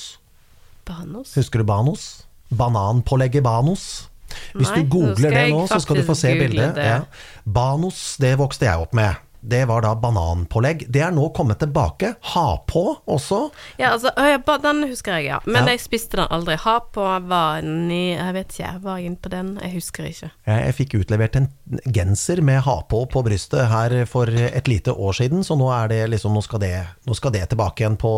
Banos. Husker du Banos? Bananpålegget Banos. Hvis Nei, du googler det nå, så skal du få se bildet. Ja. Banos, det vokste jeg opp med. Det var da bananpålegg. Det er nå kommet tilbake. Ha på også. Ja, altså, den husker jeg, ja. Men Ja. jeg spiste den aldri. Ha på var ny Jeg vet ikke, jeg var inne på den. Jeg husker ikke. Jeg, jeg fikk utlevert en genser med ha på på brystet her for et lite år siden, så nå er det liksom Nå skal det, nå skal det tilbake igjen på,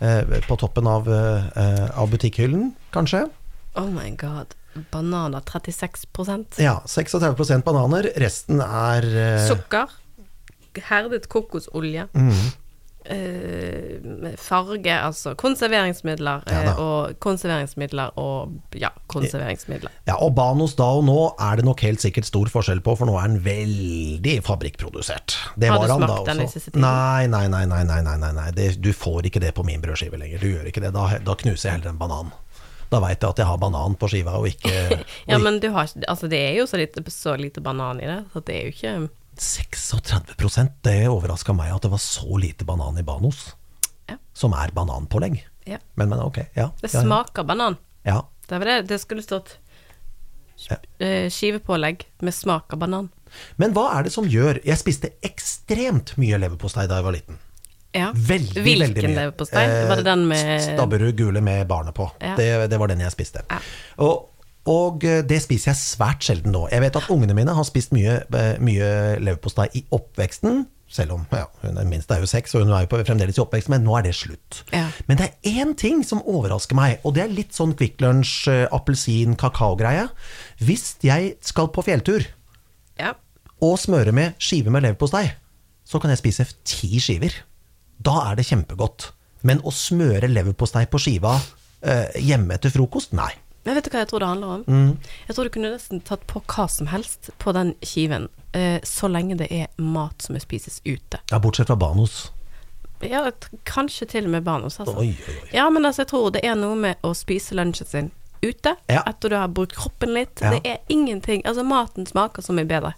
eh, på toppen av, eh, av butikkhyllen, kanskje. Oh my god. Bananer 36% Ja, 36% bananer. Resten er eh, Sukker. Herdet kokosolje. mm, Uh, farge, altså konserveringsmidler, Ja eh, og konserveringsmidler og ja, konserveringsmidler. Ja, og Banos da og nå er det nok helt sikkert stor forskjell på, for nå er den veldig fabrikkprodusert. Det Har du var smakt den i siste tiden? Nei, nei, nei, nei, nei, nei, nei. Det, du får ikke det på min brødskive lenger. Du gjør ikke det. Da, da knuser jeg heller en banan. Da veit jeg at jeg har banan på skiva, og ikke Ja, men du har ikke Altså, det er jo så lite, så lite banan i det, så det er jo ikke 36% Det overraska meg at det var så lite banan i Banos. Ja. Som er bananpålegg. Ja. Men, men ok, ja. Det smaker banan. Ja. Det var det det skulle stått. Eh, Skivepålegg med smak av banan. Men hva er det som gjør Jeg spiste ekstremt mye leverpostei da jeg var liten. Ja. Veldig, Hvilken veldig leverpostei? Var det den med Stabburud gule med barnet på. Det, det var den jeg spiste. Ja. Og, og eh, det spiser jeg svært sjelden nå. Jeg vet at ungene mine har spist mye, eh, mye leverpostei i oppveksten. Selv om ja, hun er minst er jo seks, og hun er jo fremdeles i oppvekst, men nå er det slutt. Ja. Men det er én ting som overrasker meg, og det er litt sånn Kvikk Lunsj, eh, appelsin, kakao-greie. Hvis jeg skal på fjelltur Ja. og smøre med skive med leverpostei, så kan jeg spise ti skiver. Da er det kjempegodt. Men å smøre leverpostei på skiva eh, hjemme etter frokost, nei. Men vet du hva jeg tror det handler om? Mm. Jeg tror du kunne nesten tatt på hva som helst på den skiven, eh, så lenge det er mat som spises ute. Ja, bortsett fra Banos. Ja, kanskje til og med Banos, altså. Oi, oi, oi. Ja, men altså, jeg tror det er noe med å spise lunsjen sin ute, Ja. etter du har brukt kroppen litt. Ja. Det er ingenting Altså, maten smaker så mye bedre.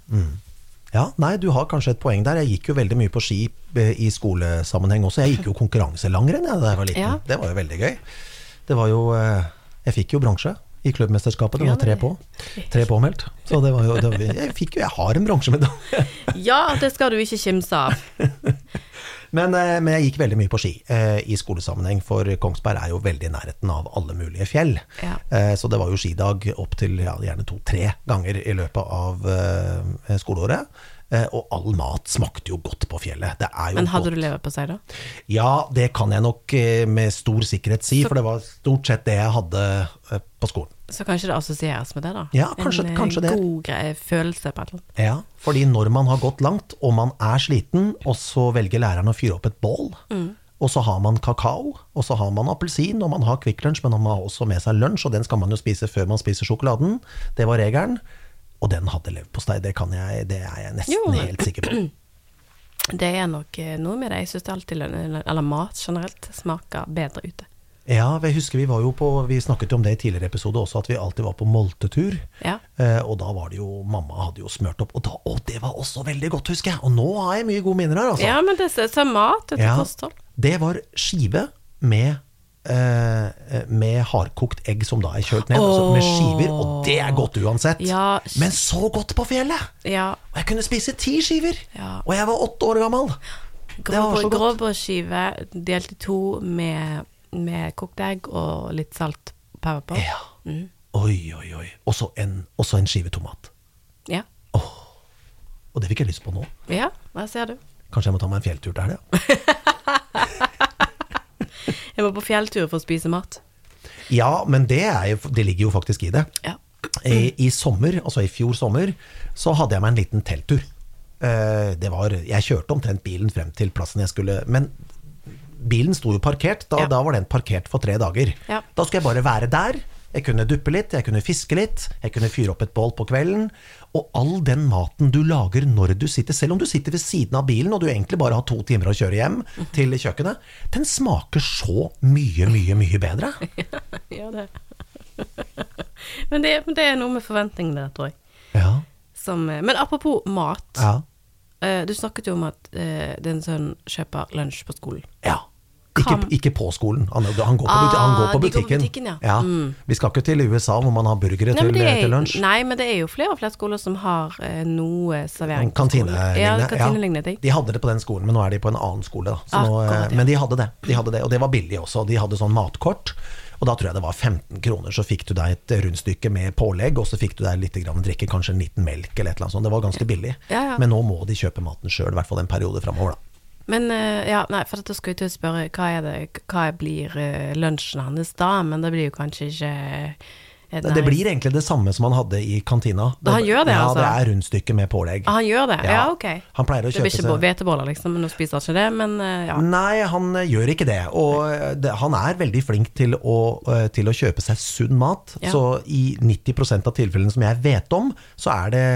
Ja, nei, du har kanskje et poeng der. Jeg gikk jo veldig mye på ski eh, i skolesammenheng også. Jeg gikk jo konkurranselangrenn jeg, da jeg var liten. Ja. Det var jo veldig gøy. Det var jo eh, Jeg fikk jo bronse i klubbmesterskapet. Det var tre på. Tre påmeldt. Så det var jo det, var- Jeg fikk jo Jeg har en bronsemedalje. Ja, det skal du ikke kimse av. Men, eh, men jeg gikk veldig mye på ski eh, i skolesammenheng, for Kongsberg er jo veldig i nærheten av alle mulige fjell. Ja. Eh, så det var jo skidag opp til ja, gjerne to-tre ganger i løpet av eh, skoleåret. Eh, og all mat smakte jo godt på fjellet. Det er jo Men hadde godt. du leverpostei, da? Ja, det kan jeg nok eh, med stor sikkerhet si, for det var stort sett det jeg hadde eh, på skolen. Så kanskje det assosieres med det, da? Ja, kanskje- en kanskje det. god greie, følelse på et eller annet. Ja, fordi når man har gått langt, og man er sliten, og så velger læreren å fyre opp et bål, og så har man kakao, og så har man appelsin, og man har Kvikk Lunsj, men man har også med seg lunsj, og den skal man jo spise før man spiser sjokoladen. Det var regelen. Og den hadde leverpostei, det, kan jeg, det er jeg nesten Jo, helt sikker på. Det er nok eh, noe med det. Jeg syns alltid eller mat generelt smaker bedre ute. Ja, jeg husker vi var jo på Vi snakket jo om det i tidligere episode også, at vi alltid var på moltetur. Ja. Eh, og da var det jo Mamma hadde jo smørt opp, og, da, og det var også veldig godt, husker jeg. Og nå har jeg mye gode minner her, altså. Ja, men det er så mat etter Ja. kosthold. Det var skive med med hardkokt egg som da er kjølt ned, oh. med skiver, og det er godt uansett. Ja. Men så godt på fjellet! Ja. Og jeg kunne spise ti skiver! Ja. Og jeg var åtte år gammel! Det var så godt. Grovbrødskive delt i to med, med kokt egg og litt salt pepper. Ja. Mm. Oi, oi, oi. Og så en, en skive tomat. Ja. Og det fikk jeg lyst på nå. ja, hva ser du? Kanskje jeg må ta meg en fjelltur til helga? Jeg var på fjelltur for å spise mat. Ja, men det, er jo, det ligger jo faktisk i det. Ja. I, I sommer, altså i fjor sommer, så hadde jeg meg en liten telttur. Eh, Det var, jeg kjørte omtrent bilen frem til plassen jeg skulle Men bilen sto jo parkert, da, Ja. da var den parkert for tre dager. Ja. Da skulle jeg bare være der. Jeg kunne duppe litt, jeg kunne fiske litt, jeg kunne fyre opp et bål på kvelden. Og all den maten du lager når du sitter, selv om du sitter ved siden av bilen og du egentlig bare har to timer å kjøre hjem til kjøkkenet, den smaker så mye, mye, mye bedre. ja, det. men, det, det er noe med forventningene der, tror jeg. Ja. Som, eh, men apropos mat. Ja. eh, Du snakket jo om at eh, din sønn kjøper lunsj på skolen. Ja. Ikke, ikke på skolen. Han, han, går, på ah, han går Ah, på butikken. går på butikken. ja. ja. Mm. Vi skal ikke til USA hvor man har burgere Nei, til, er, til lunsj. nei, men det er jo flere og flere skoler som har eh, noe servering Kantinelignende. skolen. Ja. De hadde det på den skolen, men nå er de på en annen skole. Da. Så nå, eh, Men de hadde det. De hadde det, og det var billig også. De hadde sånn matkort. Og da tror jeg det var 15 kroner, så fikk du deg et rundstykke med pålegg, og så fikk du deg litt grann drikke, kanskje en liten melk eller et eller annet sånt. Det var ganske billig. Ja, ja. Men nå må de kjøpe maten sjøl, i hvert fall en periode framover, da. Men eh, ja, nei, for da skal jeg til å spørre hva, er det, hva blir eh, lunsjen hans da, men det blir jo kanskje ikke nei. Det blir egentlig det samme som han hadde i kantina. Det, han gjør det, ja, altså? det er rundstykke med pålegg. Ah, Han gjør det? Ja, Ja. ok. Han pleier å Det blir ikke seg- hveteboller, liksom, men nå spiser han ikke det, men eh, ja. Nei, han eh, gjør ikke det. Og eh, det, han er veldig flink til å, eh, til å kjøpe seg sunn mat. Ja. Så i 90% av tilfellene som jeg vet om, så er det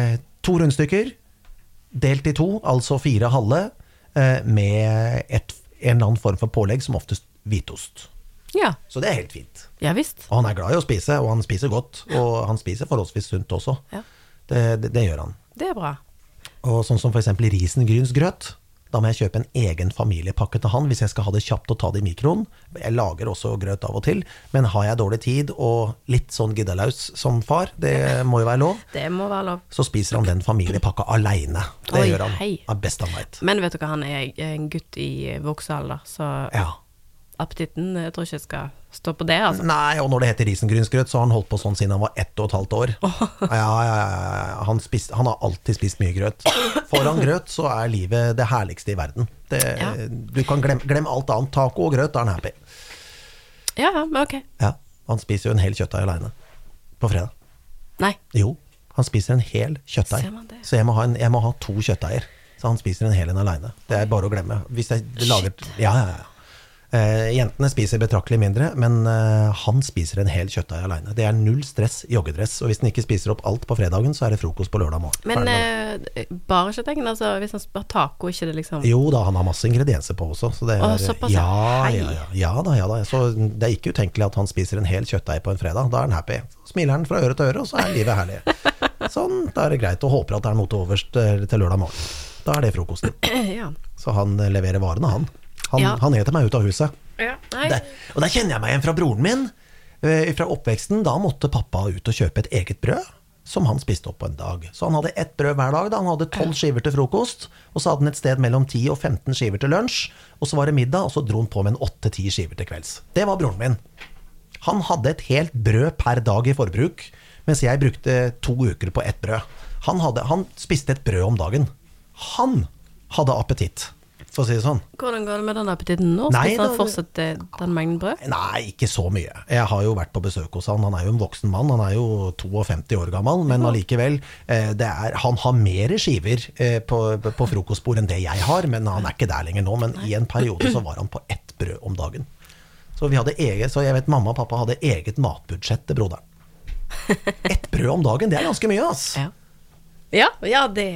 to rundstykker delt i to, altså fire halve, eh, med et, en eller annen form for pålegg, som oftest hvitost. Ja, Så det er helt fint. ja visst. Og han er glad i å spise, og han spiser godt. Og han spiser forholdsvis sunt også. Ja. Det, det, det gjør han. Det er bra. Og sånn som f.eks. risengrynsgrøt. Da må jeg kjøpe en egen familiepakke til han hvis jeg skal ha det kjapt og ta det i mikroen. Jeg lager også grøt av og til, men har jeg dårlig tid og litt sånn giddalaus som far, det må jo være lov, Det må være lov. så spiser han den familiepakka aleine. Det Oi, gjør han hei. best han veit. Men vet du hva, han er en gutt i voksealder, så Ja. Appetitten jeg tror ikke jeg skal stå på det, altså. Nei, og når det heter risengrynsgrøt, så har han holdt på sånn siden han var ett og et halvt år. Ja, ja, ja, ja. Han, spist, han har alltid spist mye grøt. Foran grøt, så er livet det herligste i verden. Det. Du kan glemme glem alt annet. Taco og grøt, da er han happy. Ja, men ok. Ja, Han spiser jo en hel kjøttdeig aleine på fredag. Nei. Jo, han spiser en hel kjøttdeig. Så jeg må, ha en, jeg må ha to kjøttdeiger. Så han spiser en hel en aleine. Det er bare å glemme. Hvis jeg lager Ja, ja, ja. Eh, jentene spiser betraktelig mindre, men eh, han spiser en hel kjøttdeig aleine. Det er null stress i joggedress. Og hvis han ikke spiser opp alt på fredagen, så er det frokost på lørdag morgen. Men det. eh, bare kjøttdeigen? altså hvis han spør taco, ikke det liksom Jo da, han har masse ingredienser på også. Så det er, Å, ja. ja, ja, ja, ja da, ja da. Så det er ikke utenkelig at han spiser en hel kjøttdeig på en fredag. Da er han happy. Så smiler han fra øre til øre, og så er livet herlig. Sånn, da er det greit. Og håper at det er noe til overs til lørdag morgen. Da er det frokosten. Ja. Så han eh, leverer varene, han. Han, Ja. han heter meg ut av huset. Ja, Der, og der kjenner jeg meg igjen fra broren min. Eh, Fra oppveksten, da måtte pappa ut og kjøpe et eget brød. Som han spiste opp på en dag. Så han hadde ett brød hver dag. da Han hadde tolv skiver til frokost. Og så hadde han et sted mellom 10 og 15 skiver til lunsj. Og så var det middag, og så dro han på med en 8-10 skiver til kvelds. Det var broren min. Han hadde et helt brød per dag i forbruk, mens jeg brukte to uker på ett brød. Han, hadde, han spiste et brød om dagen. Han hadde appetitt, for å si det sånn. Hvordan går det med den appetitten nå? Nei, Spiser han fortsette fortsatt eh, den mengden brød? Nei, ikke så mye. Jeg har jo vært på besøk hos han. Han er jo en voksen mann. Han er jo 52 år gammel, men allikevel. eh, er, han har mer skiver eh, på, på frokostbord enn det jeg har, men han er ikke der lenger nå. Men i en periode så var han på ett brød om dagen. Så, vi hadde eget, så jeg vet mamma og pappa hadde eget matbudsjett til broderen. Ett brød om dagen, det er ganske mye, ass. Ja, ja, ja det,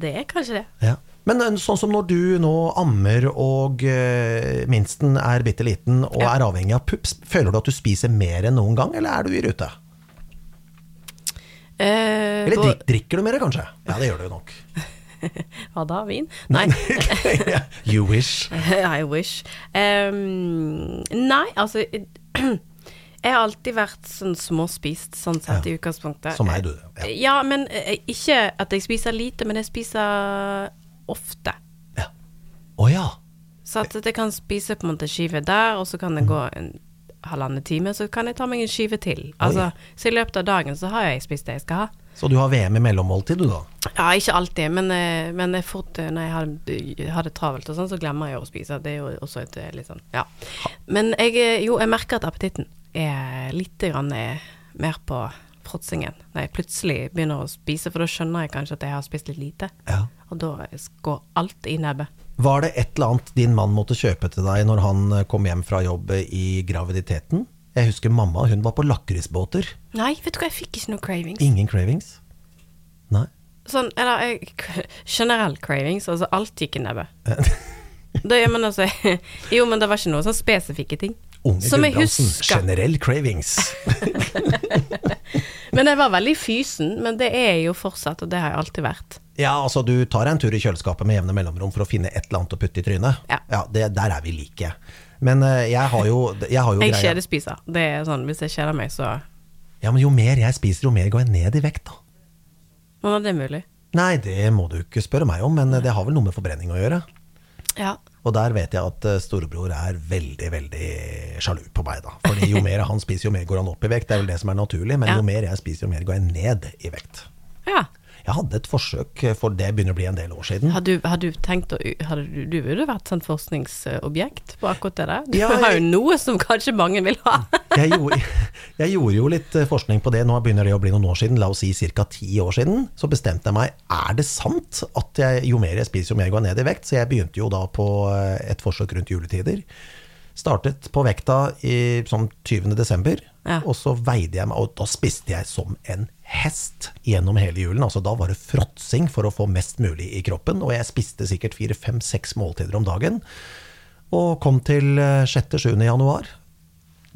det er kanskje det. Ja. Men eh, sånn som når du nå ammer og uh, minsten er bitte liten og Ja. er avhengig av pups, føler du at du spiser mer enn noen gang, eller er du i rute? Eh, Eller drik, drikker du mer, kanskje? Ja, det gjør du nok. Hva da? Vin? Nei. you wish. I wish. Um, nei, altså Jeg har alltid vært sånn småspist, sånn sett, i utgangspunktet. Som meg, du. Ja. Ja, men eh, ikke at jeg spiser lite, men jeg spiser ofte. Ja. Å ja. Så at jeg kan spise på en måte skive der, og så kan det gå en halvannen time, så kan jeg ta meg en skive til. Altså, så i løpet av dagen så har jeg spist det jeg skal ha. Så du har VM i mellommåltid, du da? Ja, ikke alltid, men, eh, men jeg fort, eh, når jeg har, har det travelt og sånn, så glemmer jeg å spise. Det er jo også et eh, litt sånn, ja. Men jeg, eh, jo, jeg merker at appetitten er litt grann eh, mer på fråtsingen. Når jeg plutselig begynner å spise, for da skjønner jeg kanskje at jeg har spist litt lite. Ja. Og da går alt i nebbet. Var det et eller annet din mann måtte kjøpe til deg når han eh, kom hjem fra jobb i graviditeten? Jeg husker mamma, hun var på lakrisbåter. Nei, vet du hva, jeg fikk ikke noe cravings. Ingen cravings. Nei. Sånn, eller jeg, generell cravings, altså alt gikk i nebbet. Det, men altså, jo, men det var ikke noen sånn spesifikke ting. Unge Som jeg husker. generell cravings. Men jeg var veldig fysen, men det er jeg jo fortsatt, og det har jeg alltid vært. Ja, altså du tar en tur i kjøleskapet med jevne mellomrom for å finne et eller annet å putte i trynet. Ja. det, der er vi like. Men uh, jeg har jo, jeg har jo Jeg greia kjedespiser. Det er sånn, hvis jeg kjeder meg, så Ja, men jo mer jeg spiser, jo mer går jeg ned i vekt, da. Hvordan er det mulig? Nei, det må du ikke spørre meg om, men det har vel noe med forbrenning å gjøre. Ja. Og der vet jeg at eh, storebror er veldig, veldig sjalu på meg, da. Fordi jo mer han spiser, jo mer går han opp i vekt. Det er vel det som er naturlig. Men Ja. jo mer jeg spiser, jo mer går jeg ned i vekt. ja. Jeg hadde et forsøk, for det begynner å bli en del år siden. Har du, har du tenkt å har du, du burde vært sånn forskningsobjekt på akkurat det der? Du Ja, har jo noe som kanskje mange vil ha. Jeg gjorde, jeg gjorde jo litt eh, forskning på det, nå begynner det å bli noen år siden, la oss si ca. ti år siden. Så bestemte jeg meg, er det sant at jeg, jo mer jeg spiser, jo mer jeg går ned i vekt? Så jeg begynte jo da på eh, et forsøk rundt juletider. Startet på vekta i sånn 20. desember, Ja. og så veide jeg meg, og da spiste jeg som en hest gjennom hele julen. Altså da var det fråtsing for å få mest mulig i kroppen, og jeg spiste sikkert fire, fem, seks måltider om dagen. Og kom til eh, 6.-7. januar,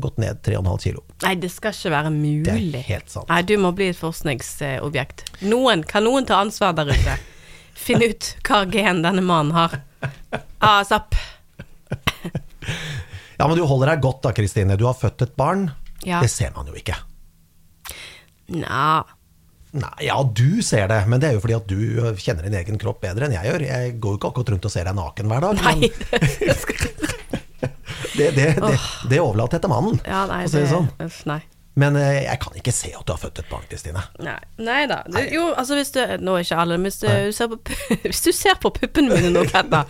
gått ned 3,5 kilo. Nei, det skal ikke være mulig. Det er helt sant. Nei, du må bli et forskningsobjekt. Noen, kan noen ta ansvar der ute? Finn ut hva gen denne mannen har. Asap. Ja, men du holder deg godt da, Kristine. Du har født et barn. Ja. Det ser man jo ikke. Nja. Nei, ja, du ser det, men det er jo fordi at du kjenner din egen kropp bedre enn jeg gjør. Jeg går jo ikke akkurat rundt og ser deg naken hver dag. Nei. Men det, det, det, det overlater jeg til mannen, Ja, nei, å si det sånn. nei. Men eh, jeg kan ikke se at du har født et barn, Kristine. Nei, nei da. Du, jo, altså hvis du Nå er ikke alle, men hvis du, ser på, hvis du ser på puppene mine nå, Petter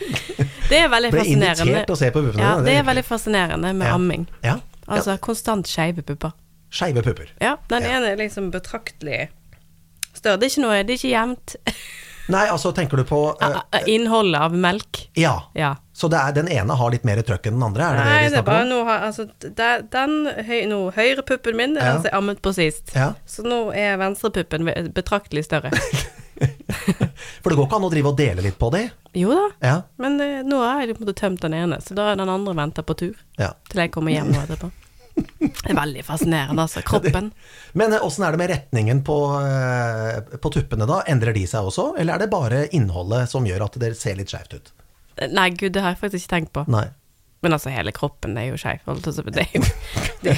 Det er veldig Ble fascinerende. invitert å se på puppene Ja, det er veldig fascinerende med Ja. amming. Ja. Altså konstant skeive pupper. Skeive pupper. Ja, den Ja. ene er liksom betraktelig større. Det er ikke noe, det er ikke jevnt. Nei, altså tenker du på uh, Innholdet av melk. Ja. Ja. Så det er, den ene har litt mer trøkk enn den andre? Er det Nei, det det er bare noe, Altså, det- den høy, nå, høyre puppen min, er Ja. altså ammet på sist. Ja. Så nå er venstrepuppen ve- betraktelig større. For det går ikke an å drive og dele litt på de? Jo da, Ja. men eh, nå har jeg på en måte tømt den ene, så da er den andre venta på tur. ja. Til jeg kommer hjem etterpå. Det er veldig fascinerende, altså. Kroppen. Men eh, åssen er det med retningen på, eh, på tuppene, da? Endrer de seg også, eller er det bare innholdet som gjør at det ser litt skjevt ut? Nei, gud, det har jeg faktisk ikke tenkt på. Nei. Men altså, hele kroppen er jo skeiv. Det, det,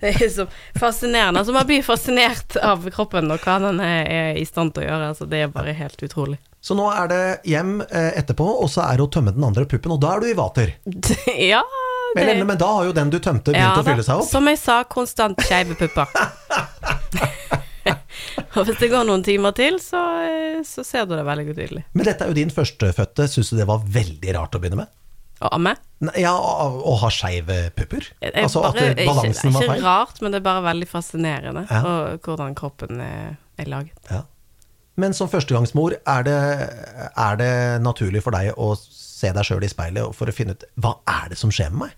det er så fascinerende. Altså, man blir fascinert av kroppen og hva den er, er i stand til å gjøre. Altså, det er bare helt utrolig. Så nå er det hjem eh, etterpå, og så er det å tømme den andre puppen, og da er du i vater. ja, det men, men da har jo den du tømte begynt ja, å fylle seg opp. Som jeg sa, konstant skeive pupper. og hvis det går noen timer til, så, eh, så ser du det veldig tydelig. Men dette er jo din førstefødte, syns du det var veldig rart å begynne med? Å amme? Ja, å, ha skeive pupper? Det er Altså at bare- var balansen ikke, var Ikke rart, men det er bare veldig fascinerende Ja. og hvordan kroppen er, er laget. Ja. Men som førstegangsmor, er det, er det naturlig for deg å se deg sjøl i speilet for å finne ut hva er det som skjer med meg?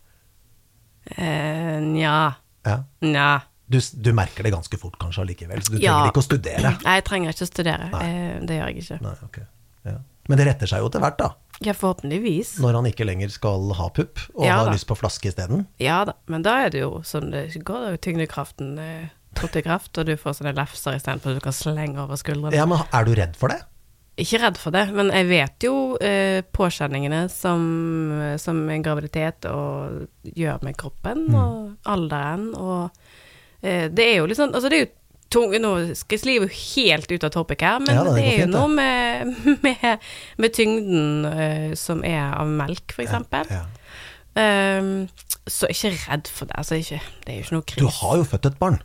Eh, Nja. Ja. Nja. Du, du merker det ganske fort kanskje allikevel, så du Ja. trenger ikke å studere. Nei, jeg trenger ikke å studere. Nei. Eh, det gjør jeg ikke. Nei, okay. ja. Men det retter seg jo til hvert, da. Ja, forhåpentligvis. Når han ikke lenger skal ha pupp, og Ja har da. lyst på flaske isteden. Ja da, men da er det jo sånn det går, det jo tyngdekraften eh, trådt i kraft, og du får sånne lefser istedenfor at du kan slenge over skuldrene. Ja, men er du redd for det? Ikke redd for det, men jeg vet jo eh, påkjenningene som, som en graviditet og gjør med kroppen, Mm. og alderen, og det er jo litt sånn Altså, det er jo tung Nå skal jeg slive helt ut av topic her, men Ja da, det det, er jo fint, noe med, med, med tyngden eh, som er av melk, for eksempel. Ja. Ehm, så ikke redd for det. Altså, ikke, det er jo ikke noe Du har jo født et barn.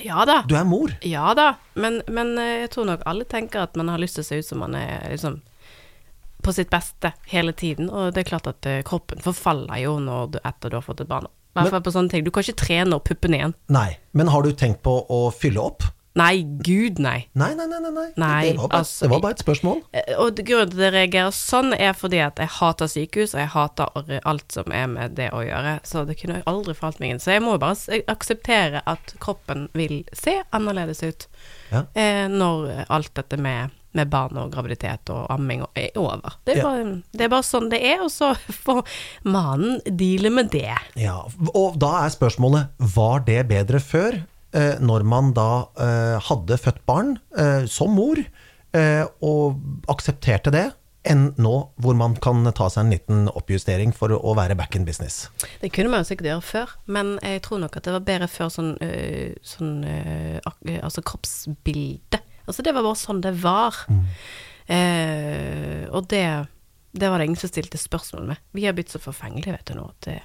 Ja da. Du er mor. Ja da, men, men eh, jeg tror nok alle tenker at man har lyst til å se ut som man er liksom på sitt beste hele tiden, og det er klart at eh, kroppen forfaller jo når du, etter du har fått et barn. I hvert fall på sånne ting. Du kan ikke trene opp puppene igjen. Nei. Men har du tenkt på å fylle opp? Nei, gud nei. Nei, nei, nei. nei, nei. Det, var bare, altså, det var bare et spørsmål. Eh, Og grunnen til at jeg reagerer sånn, er fordi at jeg hater sykehus, og jeg hater alt som er med det å gjøre. Så det kunne aldri falt meg inn. Så jeg må bare akseptere at kroppen vil se annerledes ut Ja. eh, når alt dette med, med barn og graviditet og amming og- er over. Det er, Ja. bare, det er bare sånn det er, og så får mannen deale med det. Ja, og da er spørsmålet, var det bedre før, eh, når man da eh, hadde født barn eh, som mor, og aksepterte det, enn nå, hvor man kan ta seg en liten oppjustering for å være back in business? Det kunne man jo sikkert gjøre før, men jeg tror nok at det var bedre før sånn, øh, sånn øh, altså kroppsbilde. Altså det var bare sånn det var. Eh, og det, det var det ingen som stilte spørsmål med. Vi har blitt så forfengelige, vet du nå, at det,